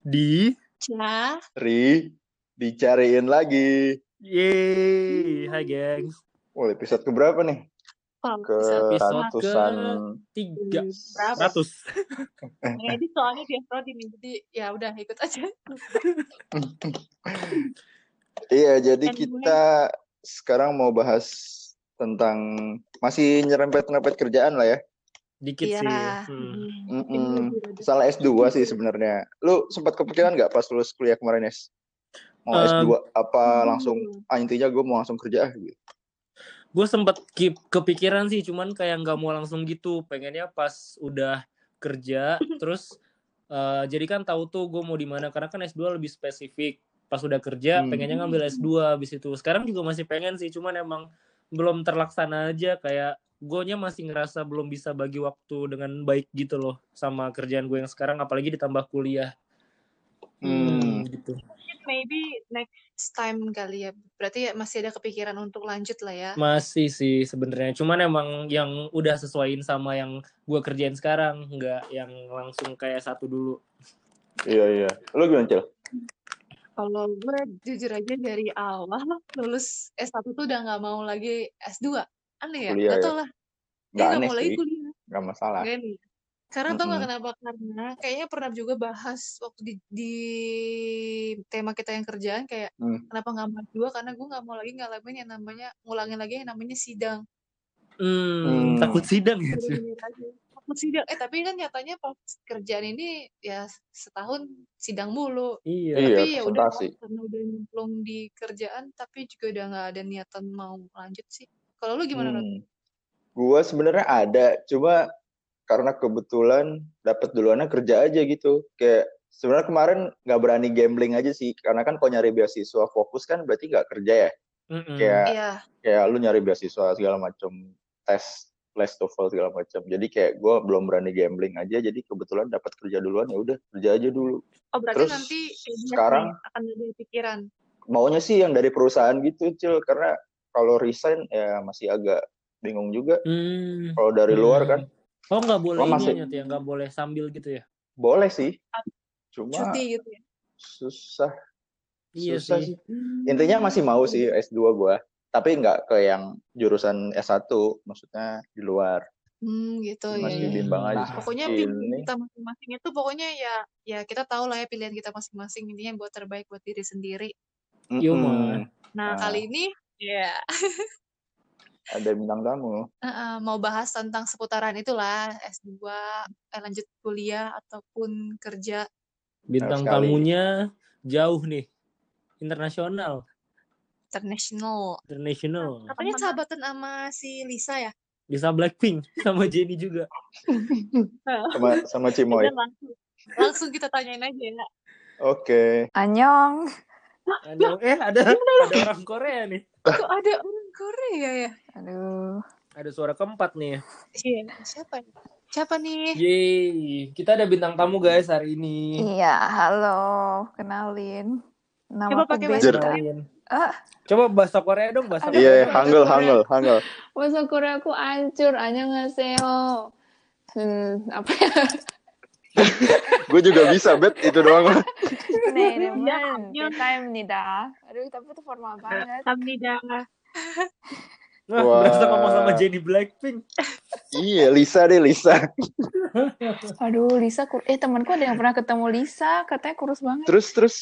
di Cah. Ri, dicariin lagi. Yeay, hai gengs. Oh, episode keberapa nih? Oh, Ke Episode ratusan. Tiga berapa? ratus. Ini soalnya dia prodi nih, jadi ya udah ikut aja. Iya, jadi Anyway. kita sekarang mau bahas tentang masih nyerempet-nyerempet kerjaan lah ya. Dikit Iya. sih. Hmm. Mm-mm. lebih- Salah S2 sih sebenarnya. Lu sempat kepikiran nggak pas lulus kuliah kemarin, Es? Mau Um, S2 apa Hmm. langsung ah intinya gue mau langsung kerja ah, gitu. Gue sempet keep kepikiran sih, cuman kayak nggak mau langsung gitu. Pengennya pas udah kerja, terus eh, jadi kan tahu tuh gue mau di mana. Karena kan S2 lebih spesifik. Pas udah kerja, Hmm. pengennya ngambil S2 habis itu. Sekarang juga masih pengen sih, cuman emang belum terlaksana aja. Kayak gue masih ngerasa belum bisa bagi waktu dengan baik gitu loh sama kerjaan gue yang sekarang, apalagi ditambah kuliah. Hmm. gitu. Maybe next time kali ya. Berarti ya masih ada kepikiran untuk lanjut lah ya. Masih sih sebenarnya. Cuman emang yang udah sesuaiin sama yang gue kerjain sekarang, nggak yang langsung kayak satu dulu. Iya, iya. Lu gimana, Cil? Kalau gue jujur aja dari awal lulus S1 tuh udah nggak mau lagi S2. Aneh ya? Kuliah Gak ya? tau lah. Dia nggak aneh mau lagi kuliah. Nggak masalah. Gak nih. Karena tau gak kenapa? Karena kayaknya pernah juga bahas waktu di, di tema kita yang kerjaan kayak Hmm. kenapa nggak mau dua karena gue nggak mau lagi ngalamin yang namanya ngulangin lagi yang namanya sidang Hmm, Hmm. takut sidang ya. Sidang eh tapi kan nyatanya pas kerjaan ini ya setahun sidang mulu Iya. Iya, tapi ya udah karena udah nyemplung di kerjaan tapi juga udah nggak ada niatan mau lanjut sih kalau lu gimana Rod? Hmm. Gua sebenarnya ada, cuma karena kebetulan dapat duluannya kerja aja gitu. Kayak sebenarnya kemarin nggak berani gambling aja sih, karena kan kalau nyari beasiswa fokus kan berarti nggak kerja ya. Mm-mm. Kayak Iya kayak lu nyari beasiswa segala macam, tes les TOEFL segala macam. Jadi kayak gua belum berani gambling aja, jadi kebetulan dapat kerja duluan ya udah kerja aja dulu. oh berarti Terus nanti ini sekarang- akan ada pikiran Maunya sih yang dari perusahaan gitu, Cil, karena kalau resign ya masih agak bingung juga. Hmm. Kalau dari luar kan Oh nggak boleh Lo ini masih- ya, ya nggak boleh sambil gitu ya? boleh sih, cuma cuti gitu ya susah Iya susah sih. sih. Intinya masih mau sih S2 gua, tapi nggak ke yang jurusan S1, maksudnya di luar. hmm gitu ya Masih ya. bimbang aja. Nah, pokoknya pilihan kita masing-masing itu pokoknya ya ya kita tahu lah ya pilihan kita masing-masing intinya buat terbaik buat diri sendiri mm-mm, man. nah Nah. kali ini ya ada bintang tamu. eh, mau bahas tentang seputaran itulah S2 eh, lanjut kuliah ataupun kerja Bintang tamunya jauh nih. Internasional, international international. katanya sahabatan sama si Lisa ya Bisa Blackpink sama Jennie juga. Sama sama Cimoy. Langsung langsung kita tanyain aja ya Oke. Annyeong. Ada, eh ada ada orang Korea nih. kok ada orang Korea ya Aduh. Ada suara keempat nih. iya siapa siapa nih Yeay, kita ada bintang tamu guys hari ini. Iya, halo. Kenalin. Nama Coba aku pakai Ah. Coba bahasa Korea dong, bahasa Aduh. Iya, Korea. hangul hangul hangul. Bahasa Korea aku hancur. 안녕하세요. Hmm, apa ya? Gue juga bisa bet itu doang. 네, 이름은 안녕. 베타입니다. Aduh, tapi itu formal banget. Hamida Wah, Wah. berasa ngomong sama Jennie Blackpink. iya, Lisa deh Lisa. Aduh, Lisa kur eh temanku ada yang pernah ketemu Lisa, katanya kurus banget. Terus terus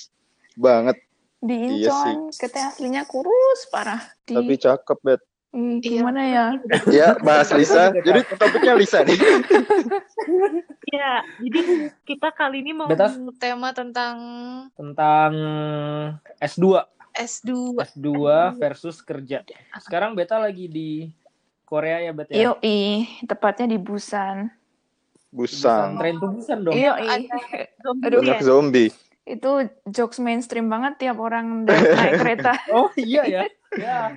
banget, Di Iya sih. Incheon, katanya aslinya kurus parah. Di tapi cakep bet. Ih, Iya. gimana ya? Ya, bahas Lisa. Jadi topiknya Lisa nih. Ya, jadi kita kali ini mau Betas? tema tentang Tentang S2. S2. S2 versus kerja. Sekarang Beta lagi di Korea ya, Bet ya? Yoi, tepatnya di Busan. Busang. Tren tuh Busan dong. Yoi. Zombie Aduh. Banyak ya? zombie. Itu jokes mainstream banget tiap orang naik kereta. Oh iya ya. Ya.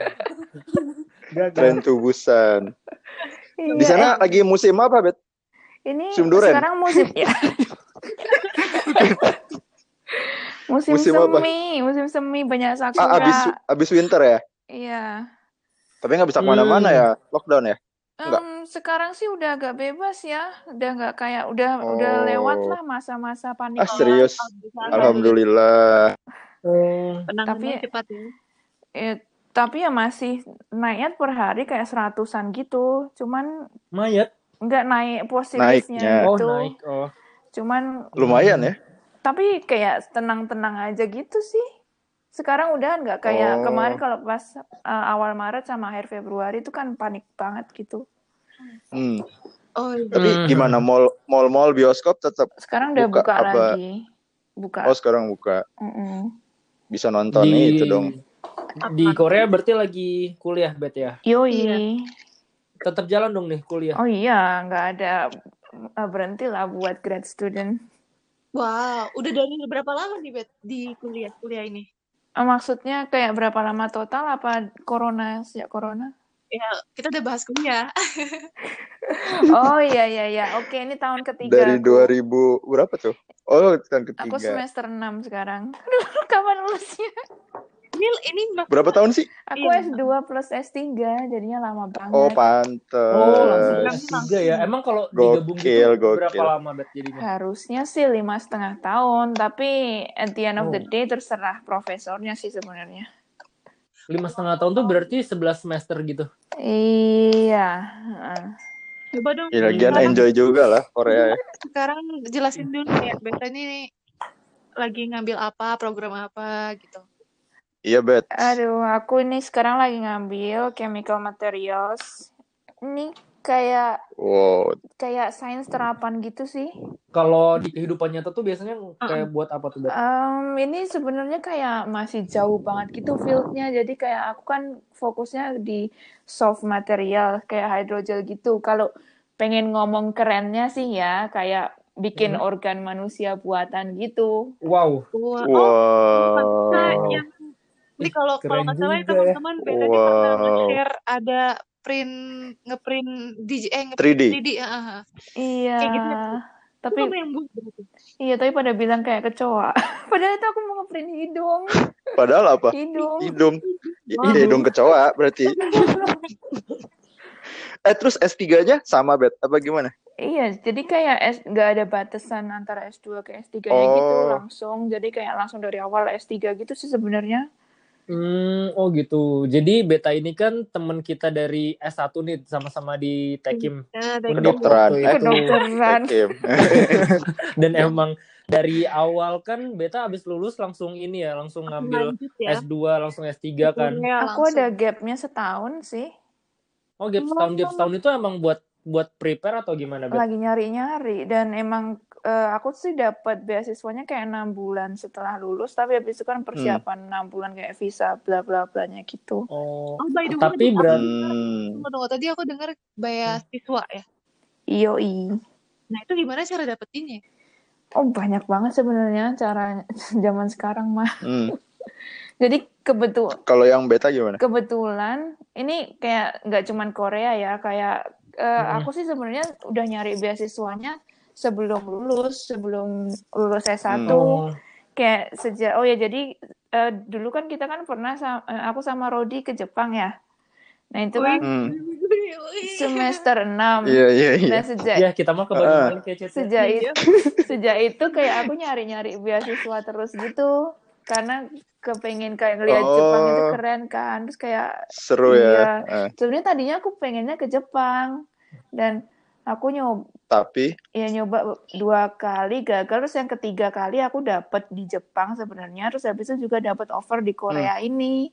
Tren tubusan. Di Iya, sana eh, lagi musim apa, Bet? ini musim duren? sekarang musim ya. musim, Musim apa? semi, musim semi banyak sakura. Ah, abis abis winter ya. Iya. Tapi nggak bisa ke mana-mana Hmm. ya, lockdown ya. Enggak. Em, sekarang sih udah agak bebas ya, udah nggak kayak udah udah lewat Oh. lah masa-masa panik Ah serius? Alhamdulillah. Alhamdulillah. Oh, Penanganannya Tapi- cepat ya. Eh, tapi ya masih naiknya per hari kayak seratusan gitu, cuman mayat. nggak naik positifnya Naiknya. Oh, gitu. naik. Oh. Cuman Lumayan ya. tapi kayak tenang-tenang aja gitu sih. Sekarang udah nggak kayak Oh. kemarin kalau pas uh, awal Maret sama akhir Februari itu kan panik banget gitu. Hmm. Oh iya. Tapi Hmm. gimana mall mall mall bioskop tetap Sekarang udah Buka buka, apa? lagi. Buka. oh sekarang buka. Mm-mm. Bisa nonton Di itu dong. di Korea berarti lagi kuliah bet ya. Yoi. Iya. Tetap jalan dong nih kuliah. Oh iya, nggak ada uh, berhenti lah buat grad student. Wow, udah dari berapa lama nih Bet di kuliah kuliah ini? Uh, maksudnya kayak berapa lama total apa corona sejak corona? Ya, kita udah bahas kuliah. Oh iya iya iya. Oke, ini tahun ketiga Dari aku. 2000 berapa tuh? Oh, tahun Aku ketiga. semester 6 sekarang. Aduh, kapan lulusnya? Ini ini Berapa tahun sih? Aku Iya. S2 plus S3, jadinya lama banget. Oh, pantes. Oh, langsung Langsung. S3 ya. Emang kalau digabung Gokil, gitu berapa gokil. lama bet jadinya? Harusnya sih lima setengah tahun, tapi at the end of the Oh. day terserah profesornya sih sebenarnya. Lima setengah tahun tuh berarti 11 semester gitu. Iya. coba dong. Ya, lagian enjoy juga lah Korea ya. sekarang jelasin dulu ya, Bet ini lagi ngambil apa, program apa gitu. Iya, Bet. Aduh, aku ini sekarang lagi ngambil chemical materials. Ini kayak Wow. kayak sains terapan gitu sih. Kalau di kehidupan nyata tuh biasanya kayak buat apa tuh bet? Em, ini sebenarnya kayak masih jauh banget gitu fieldnya. Jadi kayak aku kan fokusnya di soft material kayak hydrogel gitu. Kalau pengen ngomong kerennya sih ya kayak bikin Hmm. organ manusia buatan gitu. Wow. Wah, oh, Wow. Yang ini kalau kalau nggak salah ya ya. teman-teman beda nih pernah Wow. nge-share ada print ngeprint di eh ngeprint 3D. 3D, ah, ah. Iya. Kayak gitu. Itu Tapi iya tapi pada bilang kayak kecoa. Padahal itu aku mau ngeprint hidung, Padahal apa? hidung. Hidung. Wow. Hidung kecoa berarti. Eh terus S3-nya sama, Bet? Apa gimana? Iya, jadi kayak S nggak ada batasan antara S2 ke S3-nya gitu Oh. langsung. Jadi kayak langsung dari awal S3 gitu sih sebenarnya. Hmm, oh gitu. Jadi Beta ini kan teman kita dari S1 nih sama-sama di Tekim. Nah, Kedokteran. Eh, itu. Kedokteran. Tekim. Dan emang dari awal kan Beta abis lulus langsung ini ya, langsung ngambil lanjut ya. S2, langsung S3 kan. Korea Aku langsung. ada gapnya setahun sih. Oh, gap setahun, gap setahun itu emang buat buat prepare atau gimana, Bet? Lagi nyari-nyari dan emang eh, aku sih dapat beasiswanya kayak enam bulan setelah lulus, tapi habis itu kan persiapan enam bulan kayak visa bla bla blanya gitu. Oh, Oh, by the way, tapi berarti Hmm. tunggu, tunggu, tadi aku dengar beasiswa ya. Ioi. Nah, itu gimana cara dapetinnya? Oh banyak banget sebenarnya cara zaman sekarang mah. Hmm. Jadi kebetul Kalau yang beta gimana? kebetulan ini kayak nggak cuman Korea ya kayak eh, Hmm. aku sih sebenarnya udah nyari beasiswanya sebelum lulus sebelum lulus S1 oh, kayak sejak oh ya jadi eh, dulu kan kita kan pernah sa- eh, aku sama Rodi ke Jepang ya nah itu kan Hmm. semester 6 Iya, iya, iya. nah sejak ya kita ya, Cet, ya. sejak Iya. itu sejak itu kayak aku nyari-nyari beasiswa terus gitu karena kepengen kayak ngelihat Jepang itu Oh. keren kan terus kayak Seru Iya. ya. Eh, sebenarnya tadinya aku pengennya ke Jepang dan aku nyoba tapi ya nyoba dua kali gagal terus yang ketiga kali aku dapet di Jepang sebenarnya terus habis itu juga dapat offer di Korea ini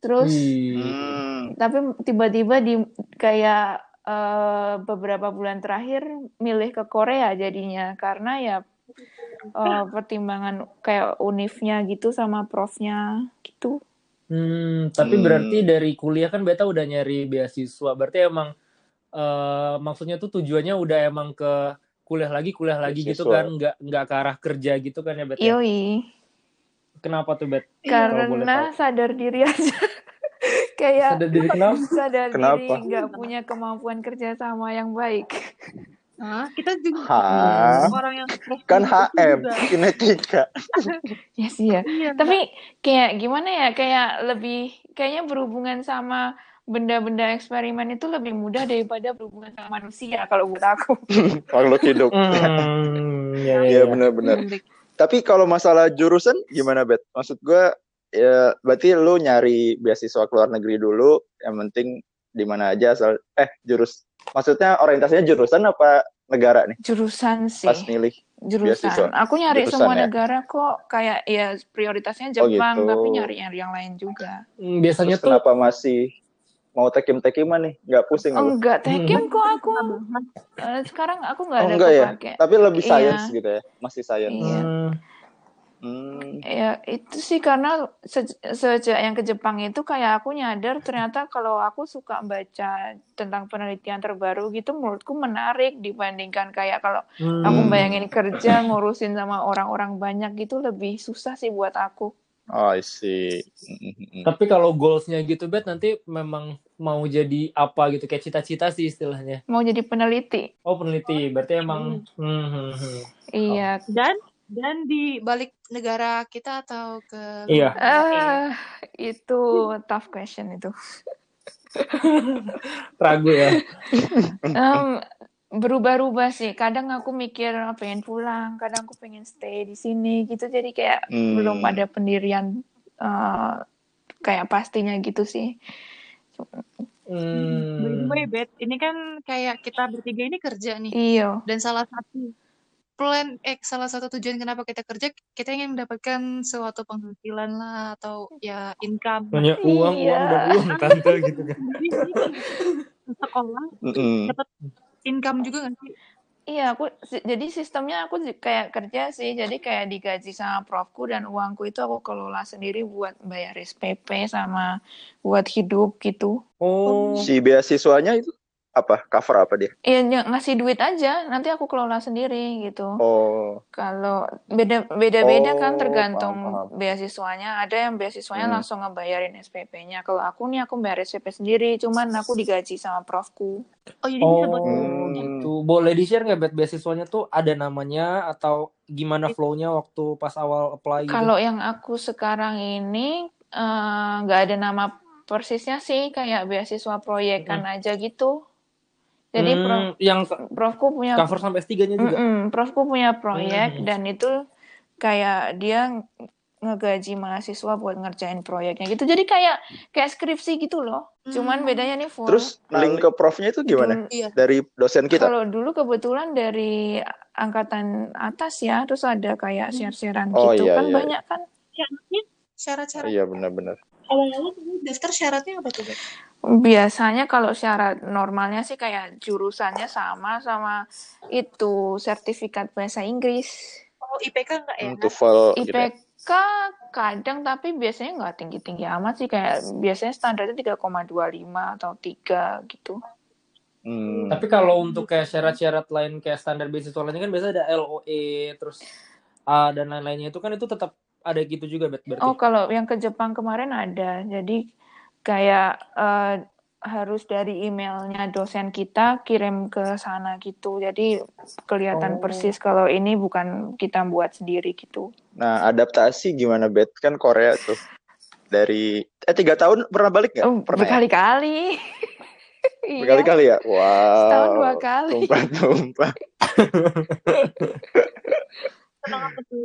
terus hmm, tapi tiba-tiba di kayak eh, beberapa bulan terakhir milih ke Korea jadinya karena ya eh, pertimbangan kayak unifnya gitu sama profnya gitu Hmm, tapi Hmm. berarti dari kuliah kan Beta udah nyari beasiswa. Berarti emang eh, maksudnya tuh tujuannya udah emang ke kuliah lagi, kuliah lagi gitu kan, nggak nggak ke arah kerja gitu kan ya Bet ya? yoi Kenapa tuh Bet? Karena sadar diri aja kayak Sadar diri kenapa? sadar Kenapa? diri nggak punya kemampuan kerja sama yang baik Hah? Kita juga Hah? orang yang kan HM, kinetika. ya sih ya Iya, tapi kayak gimana ya kayak lebih kayaknya berhubungan sama benda-benda eksperimen itu lebih mudah daripada berhubungan sama manusia kalau buat aku. makhluk hidup. Hmm, ya, ya, Iya ya. benar-benar. Tapi kalau masalah jurusan gimana Bet? Maksud gue ya berarti lu nyari beasiswa ke luar negeri dulu. Yang penting di mana aja asal eh jurus maksudnya orientasinya jurusan apa negara nih Jurusan sih, pas milih? jurusan. beasiswa. Aku nyari Jurusan semua ya? negara kok kayak ya prioritasnya Oh, Jepang, gitu. tapi nyari yang, yang lain juga. Hmm, Biasanya Terus tuh kenapa masih mau tekim-tekiman nih? Nggak pusing lu? Enggak, tekem kok aku. Eh, sekarang aku nggak Oh, ada enggak ya? Tapi lebih Iya. science gitu ya? Masih science. Iya. hmm, Hmm. Ya, itu sih karena se- sejak yang ke Jepang itu kayak aku nyadar ternyata kalau aku suka baca tentang penelitian terbaru gitu menurutku menarik dibandingkan kayak kalau aku Hmm. bayangin kerja ngurusin sama orang-orang banyak gitu lebih susah sih buat aku. Oh, I see. Hmm. Tapi kalau goalsnya gitu, Bet, nanti memang mau jadi apa gitu, kayak cita-cita sih istilahnya. Mau jadi peneliti. Oh, peneliti, berarti emang... Hmm, hmm, hmm. Iya. Dan dan di balik negara kita atau ke Iya. Ah, itu tough question itu. Ragu ya. Em, berubah-ubah sih. Kadang aku mikir "Ah, pengen pulang, kadang aku pengen stay di sini gitu. Jadi kayak Hmm. belum ada pendirian eh, kayak pastinya gitu sih. Hmm. By the way, Bet, ini kan kayak kita bertiga ini kerja nih. Iya. Dan salah satu plan, eh salah satu tujuan kenapa kita kerja, kita ingin mendapatkan suatu penghasilan lah atau ya income. Hanya uang, Iya. uang, dan uang, tante gitu kan. Sekolah Mm-mm. dapat income juga nggak sih? Iya, aku jadi sistemnya aku kayak kerja sih. Jadi kayak digaji sama profku dan uangku itu aku kelola sendiri buat bayar SPP sama buat hidup gitu. Oh, Si beasiswanya itu apa? Cover apa dia? Iya, ny- ngasih duit aja, nanti aku kelola sendiri gitu. Oh, Kalau beda beda-beda kan Oh, tergantung paham, paham. beasiswanya. Ada yang beasiswanya Hmm. langsung ngebayarin SPP-nya. Kalau aku nih aku bayar SPP sendiri, cuman aku digaji sama profku. Oh jadi bisa buat oh Hmm. gitu. Boleh di-share nggak, Bet, beasiswanya tuh ada namanya atau gimana flow-nya waktu pas awal apply gitu? Kalau yang aku sekarang ini eh, nggak ada nama persisnya sih, kayak beasiswa proyekan aja gitu. Jadi prof, Hmm, yang profku punya cover sampai S3-nya juga? Mm-mm, profku punya proyek Hmm. dan itu kayak dia ngegaji mahasiswa buat ngerjain proyeknya gitu. Jadi kayak kayak skripsi gitu loh. Cuman Hmm. bedanya nih full. terus link ke profnya itu gimana? Dulu- Iya. Dari dosen kita? Kalau dulu kebetulan dari angkatan atas ya, terus ada kayak share-sharean Oh, gitu iya, kan iya. banyak kan. Syaratnya, syarat-syarat Iya benar-benar. awal-awal daftar syaratnya apa tuh? Biasanya kalau syarat normalnya sih kayak jurusannya sama sama itu sertifikat bahasa Inggris. Oh IPK nggak ya? TOEFL gitu ya. IPK kadang tapi biasanya nggak tinggi-tinggi amat sih kayak biasanya standarnya 3,25 atau 3 gitu. Hmm. Tapi kalau untuk kayak syarat-syarat lain kayak standar beasiswa lainnya kan biasanya ada LOE terus A dan lain-lainnya itu kan itu tetap ada gitu juga Bet, berarti. Oh, kalau yang ke Jepang kemarin ada. Jadi kayak eh, harus dari emailnya dosen kita kirim ke sana gitu. Jadi kelihatan Oh. persis kalau ini bukan kita buat sendiri gitu. Nah, adaptasi gimana, Bet? Kan Korea tuh. Dari, eh tiga tahun pernah balik nggak? Oh, Pernah ya? berkali-kali. Iya, Berkali-kali ya? Wow. setahun dua kali. Tumpah-tumpah.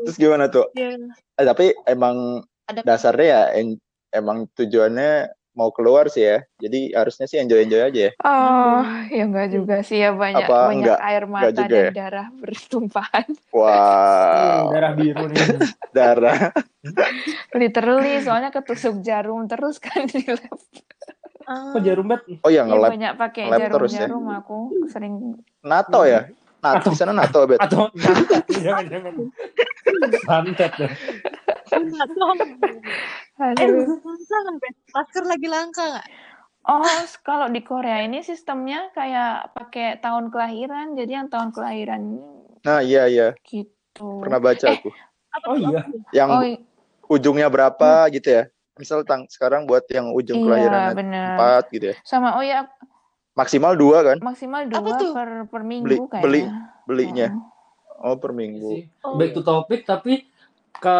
Terus gimana tuh? Ya, Eh, tapi emang dasarnya ya en- emang tujuannya mau keluar sih ya. Jadi harusnya sih enjoy-enjoy aja ya. Oh, ya enggak juga sih ya banyak Apa banyak enggak? air Enggak mata juga dan ya? darah bertumpahan. Hmm, Wow. darah biru nih. Darah. Literally, soalnya ketusuk jarum terus kan di lab. Oh jarum Bet. Oh ya Ya nge-lab banyak pakai nge-lab terus ya? jarum-jarum aku sering. NATO ya? NATO di sana NATO, Bet. Atau jangan-jangan. Santet ya. Eh, Bet? Masker lagi langka nggak? Oh, kalau di Korea ini sistemnya kayak pakai tahun kelahiran, jadi yang tahun kelahiran Nah, iya iya. gitu. Pernah baca Eh, aku. Apa Oh iya. Yang Oh i- ujungnya berapa gitu ya. Misal tang sekarang buat yang ujung iya kelahirannya bener. empat gitu ya. Sama oh ya Maksimal dua kan maksimal dua per per beli minggu beli kayaknya. belinya. Mm. Oh per Iya minggu. Oh, Back to topic tapi ke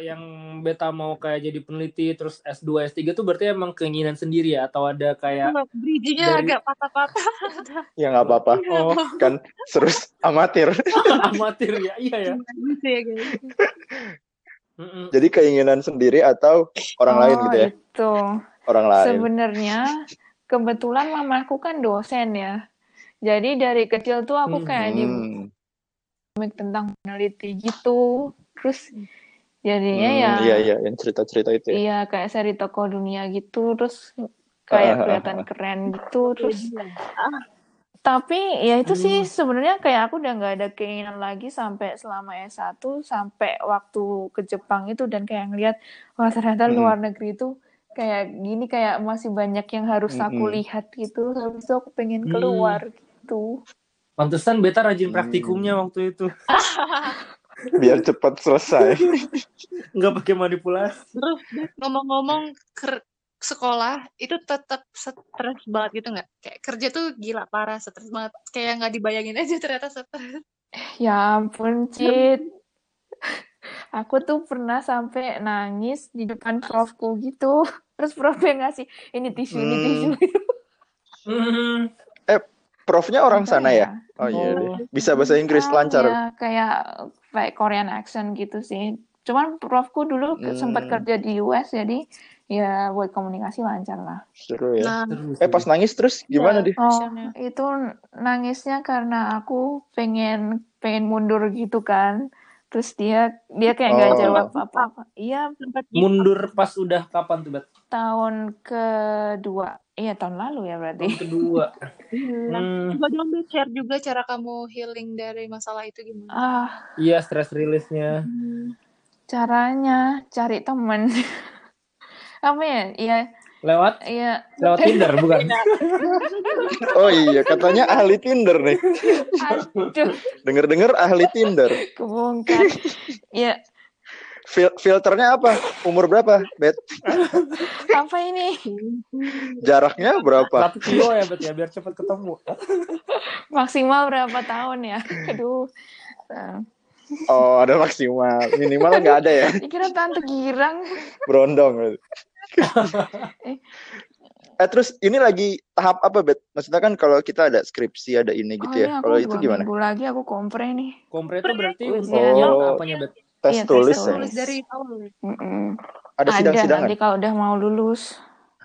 yang beta mau kayak jadi peneliti terus S2 S3 tuh berarti emang keinginan sendiri ya atau ada kayak bridging-nya dari- agak patah-patah. Ya nggak apa-apa. oh Kan terus amatir. amatir ya iya ya gitu ya. Jadi keinginan sendiri atau orang lain Oh, gitu ya? itu. Orang lain. Sebenarnya kebetulan mamaku kan dosen ya. Jadi dari kecil tuh aku kayak di Hmm. komik tentang peneliti gitu. Terus jadinya Hmm, ya Iya iya yang cerita-cerita itu ya. iya kayak seri tokoh dunia gitu. Terus kayak kelihatan keren gitu. Terus tapi ya itu sih sebenarnya kayak aku udah nggak ada keinginan lagi sampai selama S1 sampai waktu ke Jepang itu dan kayak ngeliat wah ternyata Mm-mm. luar negeri itu kayak gini kayak masih banyak yang harus aku Mm-mm. lihat gitu. Habis itu aku pengen Hmm. keluar gitu. pantesan beta rajin Hmm. praktikumnya waktu itu Biar cepat selesai. nggak pakai manipulasi Terus ngomong-ngomong ker- sekolah itu tetap stres banget gitu nggak? Kayak kerja tuh gila parah stres banget. Kayak nggak dibayangin aja ternyata stres. Ya ampun, Cid. Aku tuh pernah sampai nangis di depan profku gitu. Terus profnya ngasih, ini tisu, ini Hmm. tisu. Hmm. Profnya orang sana ya? Oh iya deh. Bisa bahasa Inggris Ah, lancar. ya, kayak kayak Korean accent gitu sih. Cuman profku dulu ke- sempat Hmm. kerja di US, jadi ya buat komunikasi lancar lah. Seru ya. Nah, Terus, Eh pas nangis terus gimana Iya. di? Oh, itu nangisnya karena aku pengen pengen mundur gitu kan. Terus dia dia kayak nggak Oh. jawab apa-apa. Iya, sempat mundur pas udah kapan tuh bet tahun kedua. Iya, tahun lalu ya berarti. tahun kedua Iya. hmm. Coba dong share juga cara kamu healing dari masalah itu gimana? Ah, iya stress release-nya Hmm. caranya cari temen. Apa ya? Iya, lewat iya. lewat Tinder bukan Oh iya katanya ahli Tinder nih. Aduh, Dengar-dengar ahli Tinder. kebongkar. Iya, Fil- filternya apa? Umur berapa? Bet? apa ini? Jaraknya berapa? satu kilo ya bet ya biar cepet ketemu Maksimal berapa tahun ya? Aduh. Nah, Oh ada maksimal. Minimal nggak ada ya. dikira tante girang. Berondong. Eh terus ini lagi tahap apa Bet? Maksudnya kan kalau kita ada skripsi ada ini Oh, gitu ini ya. aku Kalau itu gimana? minggu lagi aku kompre nih. kompre itu berarti Ujiannya. untuk apanya bet Tes Iya, tes tulis ya. tulis. Dari awal. Ada Ada sidang-sidangan. nanti kalau udah mau lulus.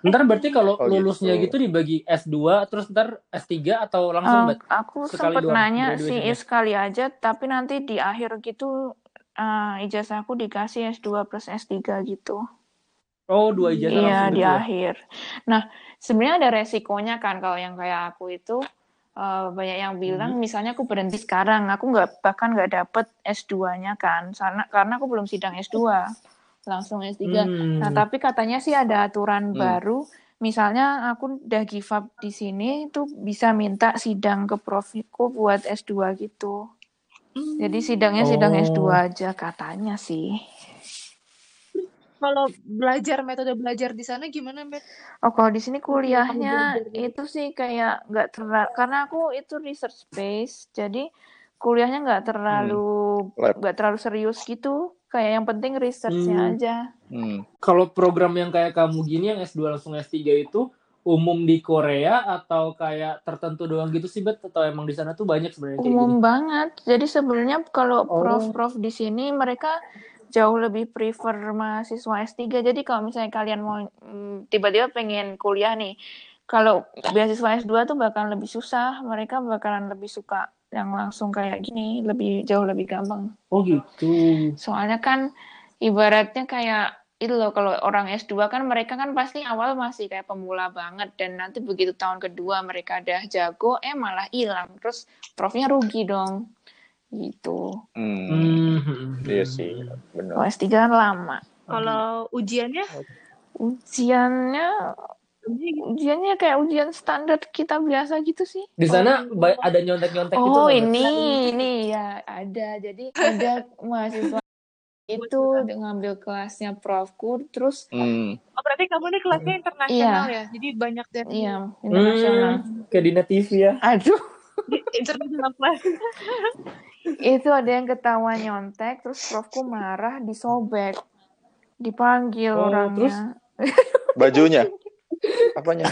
ntar berarti kalau Oh, gitu. lulusnya gitu dibagi S2 terus ntar S3 atau langsung Eh, bet aku sempat doang nanya sih graduation-nya. sekali aja, tapi nanti di akhir gitu eh, ijazahku dikasih S2 plus S3 gitu. oh dua ijazah Iya, langsung di gitu ya? akhir. Nah, sebenarnya ada resikonya kan kalau yang kayak aku itu eh, banyak yang bilang misalnya aku berhenti sekarang, aku nggak bahkan nggak dapet S2-nya kan, karena karena aku belum sidang S2, langsung S3. Hmm. Nah, tapi katanya sih ada aturan Hmm. baru. Misalnya aku udah give up di sini tuh bisa minta sidang ke profku buat S2 gitu. Hmm. Jadi sidangnya sidang Oh. S2 aja katanya sih. Kalau belajar metode belajar di sana gimana, Bet? Oh, kalau di sini kuliahnya itu sih kayak nggak terlalu karena aku itu research base, jadi kuliahnya nggak terlalu Lab. nggak terlalu serius gitu. Kayak yang penting researchnya Hmm. aja. Hmm. kalau program yang kayak kamu gini yang S2 langsung S3 itu umum di Korea atau kayak tertentu doang gitu sih bet atau emang di sana tuh banyak sebenarnya kayak Umum gini banget. Jadi sebenarnya kalau Oh. prof-prof di sini mereka jauh lebih prefer mahasiswa S3. Jadi kalau misalnya kalian mau mm, tiba-tiba pengen kuliah nih, kalau beasiswa S2 tuh bakalan lebih susah. Mereka bakalan lebih suka yang langsung kayak gini, lebih jauh lebih gampang. oh gitu Soalnya kan ibaratnya kayak itu loh kalau orang S2 kan mereka kan pasti awal masih kayak pemula banget dan nanti begitu tahun kedua mereka udah jago eh malah hilang terus profnya rugi dong gitu. Hmm. Hmm. Iya sih, Kalau benar. S3 kan lama. Kalau ujiannya Ujiannya ujiannya kayak ujian standar kita biasa gitu sih. di sana ba- ada nyontek-nyontek gitu Oh nggak, Bet? ini ini ya ada jadi ada mahasiswa itu ngambil kelasnya profku terus Hmm. Oh, berarti kamu nih kelasnya internasional ya? Jadi banyak dari iya internasional. Hmm, kayak di TV ya Aduh, international class. itu ada yang ketawa nyontek, terus profku marah, disobek, dipanggil Oh, orangnya, Bajunya. Apanya?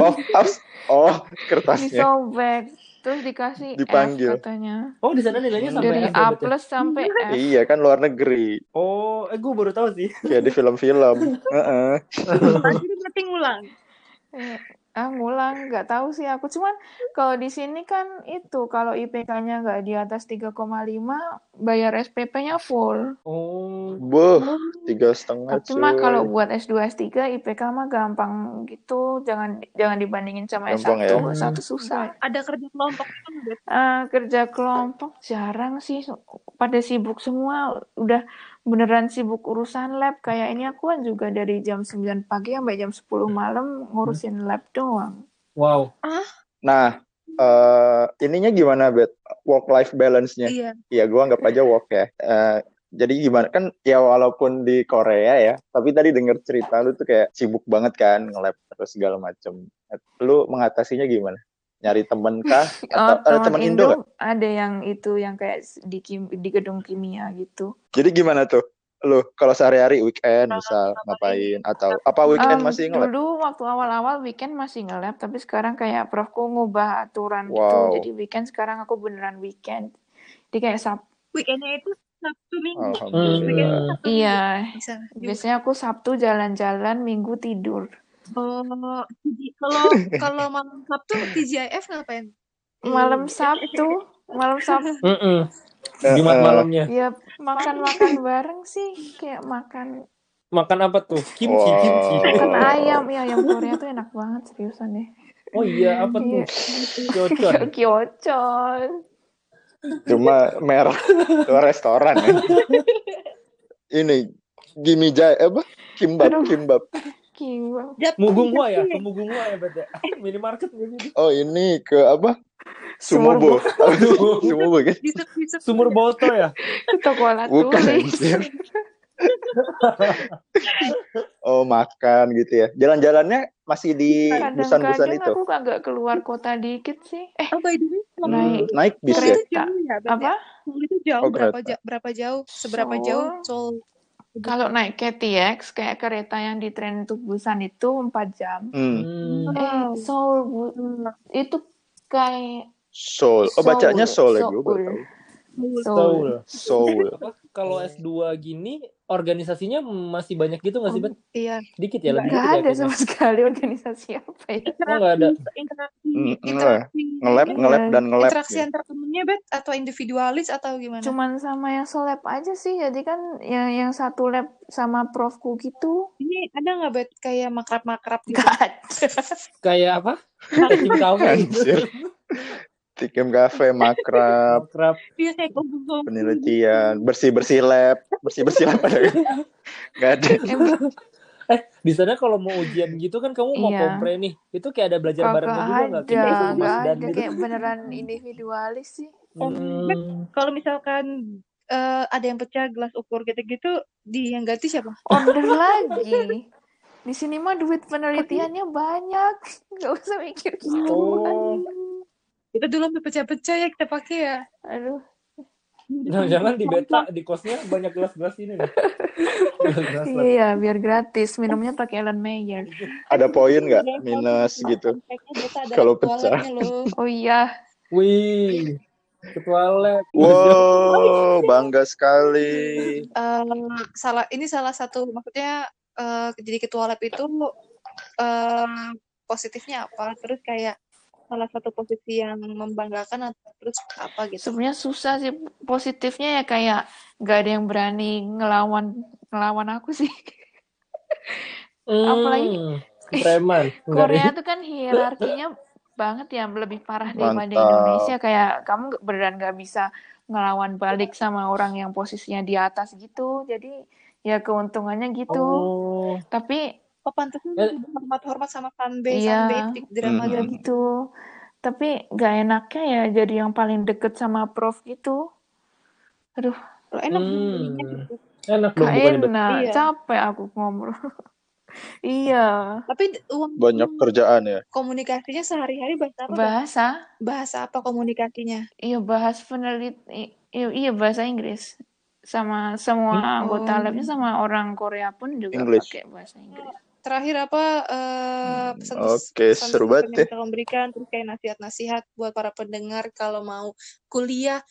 Oh, abs. Oh, kertasnya. disobek, terus dikasih Dipanggil. F katanya. Oh, di sana nilainya sampai Dari F ya, A ya? plus sampai F. Iya kan luar negeri. Oh, eh gue baru tahu sih. Kayak di film-film. Berarti ngulang. Eh, ah ngulang nggak tahu sih aku. Cuman kalau di sini kan itu kalau IPK-nya nggak di atas 3,5 bayar SPP-nya full. Oh, Buh, tiga setengah mah kalau buat S2 S3 IPK mah gampang gitu. Jangan jangan dibandingin sama Gampang S1 ya? S1 susah. Ada kerja kelompok kan? Ah, kerja kelompok. Jarang sih. Pada sibuk semua udah beneran sibuk urusan lab kayak ini aku kan juga dari jam 9 pagi sampai jam 10 malam ngurusin lab doang wow. Nah, eh ininya gimana, Bet? Work-life balance-nya? Iya. Iya, gua anggap aja work ya. Eh, jadi gimana kan ya walaupun di Korea ya, tapi tadi denger cerita lu tuh kayak sibuk banget kan nge-lab terus segala macem. Lu mengatasinya gimana? Nyari temen kah? Oh, Atau ada teman temen Indo? Indo ada yang itu yang kayak di kim- di gedung kimia gitu. Jadi gimana tuh? Lu kalau sehari-hari weekend misal ngapain? ngapain atau apa weekend Em, masih nge-lab? dulu waktu awal-awal weekend masih nge-lab, tapi sekarang kayak profku ngubah aturan gitu. Wow. Jadi weekend sekarang aku beneran weekend. Jadi kayak Sab Weekendnya itu Sabtu Minggu. Iya. Bisa. biasanya aku Sabtu jalan-jalan, Minggu tidur. Oh, kalau kalau malam Sabtu TGIF ngapain? Malam Eh, Sabtu, malam Sabtu Mm-mm. Eh, Jumat eh, malamnya. ya makan-makan bareng sih, kayak makan Makan apa tuh? Kimchi, Wow. kimchi. makan ayam. Ya, ayam Korea tuh enak banget seriusan deh. Oh iya, apa tuh? Iya. Kyocon. Kyocon. Cuma merah ke restoran ya. Ini Gimijai apa? Kimbab, Aduh. kimbab. Kimbab. Jap- Mugung gua ya, ke Mugung gua ya, Bet ya. Minimarket gitu. Oh, ini ke apa? Sumur Sumobo. Sumobo kan? Bisa bisa. Sumur Boto ya. Toko Bukan Laturi. anjir. Oh, makan gitu ya. Jalan-jalannya masih di busan-busan itu. aku agak keluar kota dikit sih. Eh, Oh, by the way, Hmm, naik naik bis ya? jauh ya, ya? apa? Itu jauh Oh, berapa kereta. ja- berapa jauh? Seberapa Seoul. jauh Seoul? Kalau naik KTX kayak kereta yang di tren untuk Busan itu 4 jam. Hmm. Hmm. Eh, Seoul Bu- itu kayak Seoul. Oh, bacanya Seoul ya, gue baru Seoul. tahu. Seoul. Seoul. Seoul. Kalau S2 gini, organisasinya masih banyak gitu nggak sih, Bet? Iya. Dikit ya, lebih dikit ya ada kayaknya. sama sekali organisasi apa ya. Oh, nggak ada. Interaksi, interaksi, Nge-lab, ini, nge-lab dan nge-lab. interaksi ya. antar temennya, Bet? Atau individualis atau gimana? Cuman sama yang seleb aja sih. Jadi kan yang yang satu lab sama profku gitu. Ini ada nggak, Bet? Kayak makrab-makrab gitu? Gak ada. Kayak apa? Gitu. Anjir. Tikem kafe, makrab, Akrab. Iya, penelitian, bersih-bersih lab. Bersih-bersih lab ada? Nggak ada. Eh, di sana kalau mau ujian gitu kan kamu mau Iya. kompre nih. Itu kayak ada belajar Kagak barengnya juga nggak? ada, ada. gitu. Kayak beneran individualis sih. Hmm. Kalau misalkan eh, ada yang pecah gelas ukur gitu-gitu, di yang ganti siapa? Order lagi. Di sini mah duit penelitiannya banyak. Nggak usah mikir gitu. Oh, Itu dulu sampai pecah-pecah ya kita pakai ya. Aduh. jangan-jangan di beta di kosnya banyak gelas-gelas ini nih. Gelas-gelas lah. Iya, biar gratis. Minumnya pakai Ellen Mayer. Ada poin nggak? Minus gitu. Kalau pecah. Oh iya. Wih, ketua lab. Wow, bangga sekali. Eh, salah ini salah satu maksudnya eh, jadi ketua lab itu eh, positifnya apa? Terus kayak salah satu posisi yang membanggakan atau terus apa gitu? Sebenarnya susah sih. Positifnya ya kayak nggak ada yang berani ngelawan ngelawan aku sih. Apalagi- Hmm, preman. Enggak deh. Korea tuh kan hierarkinya banget ya lebih parah daripada. Indonesia kayak kamu beneran nggak bisa ngelawan balik sama orang yang posisinya di atas gitu jadi ya keuntungannya gitu Oh, tapi Oh pantasnya hormat-hormat sama fanbase, Iya. fanbase drama Hmm. gitu. tapi nggak enaknya ya jadi yang paling deket sama prof gitu aduh Loh, enak Hmm. gitu. enak dong gak enak Iya. capek aku ngobrol iya Tapi uang Banyak kerjaan ya. komunikasinya sehari-hari bahasa apa? Bahasa Bahasa apa komunikasinya? iya bahas peneliti iya, iya bahasa Inggris. Sama semua Hmm. anggota Oh. labnya sama orang Korea pun juga English. pakai bahasa Inggris. Terakhir apa eh, pesan Oke, seru banget yang ya. kita memberikan terus kayak nasihat-nasihat buat para pendengar kalau mau kuliah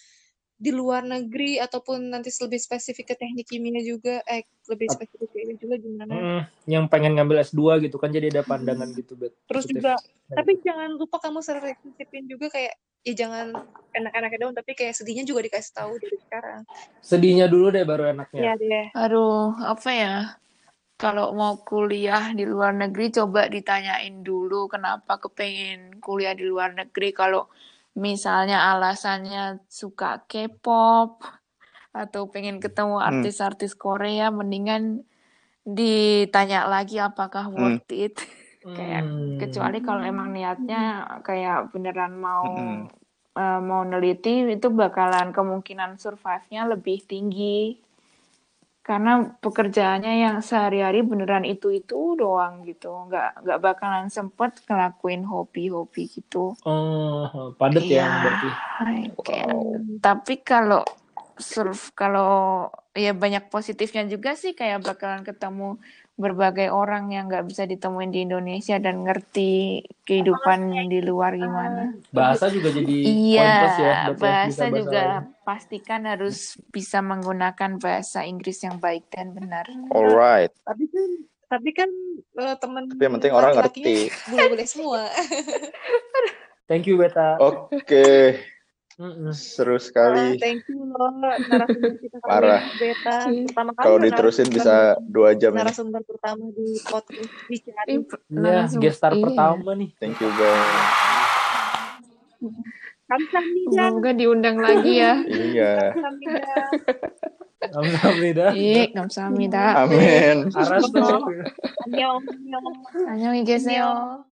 di luar negeri ataupun nanti lebih spesifik ke teknik kimia juga eh lebih spesifik ke ini juga gimana? Hmm, yang pengen ngambil S2 gitu kan jadi ada pandangan gitu bet Terus positif. juga tapi jangan lupa kamu selektifin juga kayak ya jangan enak-enaknya doang tapi kayak sedihnya juga dikasih tahu dari sekarang. sedihnya dulu deh baru enaknya Iya deh. Aduh, apa ya? Kalau mau kuliah di luar negeri, coba ditanyain dulu kenapa kepengen kuliah di luar negeri. Kalau misalnya alasannya suka K-pop atau pengen ketemu Hmm. artis-artis Korea, mendingan ditanya lagi apakah Hmm. worth it. Kayak Hmm. kecuali kalau emang niatnya kayak beneran mau Mm-mm. eh, mau neliti itu bakalan kemungkinan survive-nya lebih tinggi karena pekerjaannya yang sehari-hari beneran itu-itu doang gitu. Nggak nggak bakalan sempet ngelakuin hobi-hobi gitu. Oh padet Iya, ya berarti kayak Wow. tapi kalau surf kalau ya banyak positifnya juga sih kayak bakalan ketemu berbagai orang yang nggak bisa ditemuin di Indonesia dan ngerti kehidupan di luar gimana. bahasa juga jadi Iya, plus ya ya. Bisa bahasa juga lain. pastikan harus bisa menggunakan bahasa Inggris yang baik dan benar. Alright. Tapi kan tapi kan eh, temen Tapi yang penting orang ngerti. bule-bule semua. thank you beta Oke, Seru sekali. Oh, thank you loh narasumber kita Parah. beta. Pertama kali Kalau diterusin bisa dua jam. Narasumber pertama di podcast bicara. Iya, nah, gestar iya. pertama nih. Thank you guys. Semoga diundang lagi ya. iya. Kamsahamnida. Iya, kamsahamnida. Amin. Arasno. Annyeong. Annyeong. Annyeong.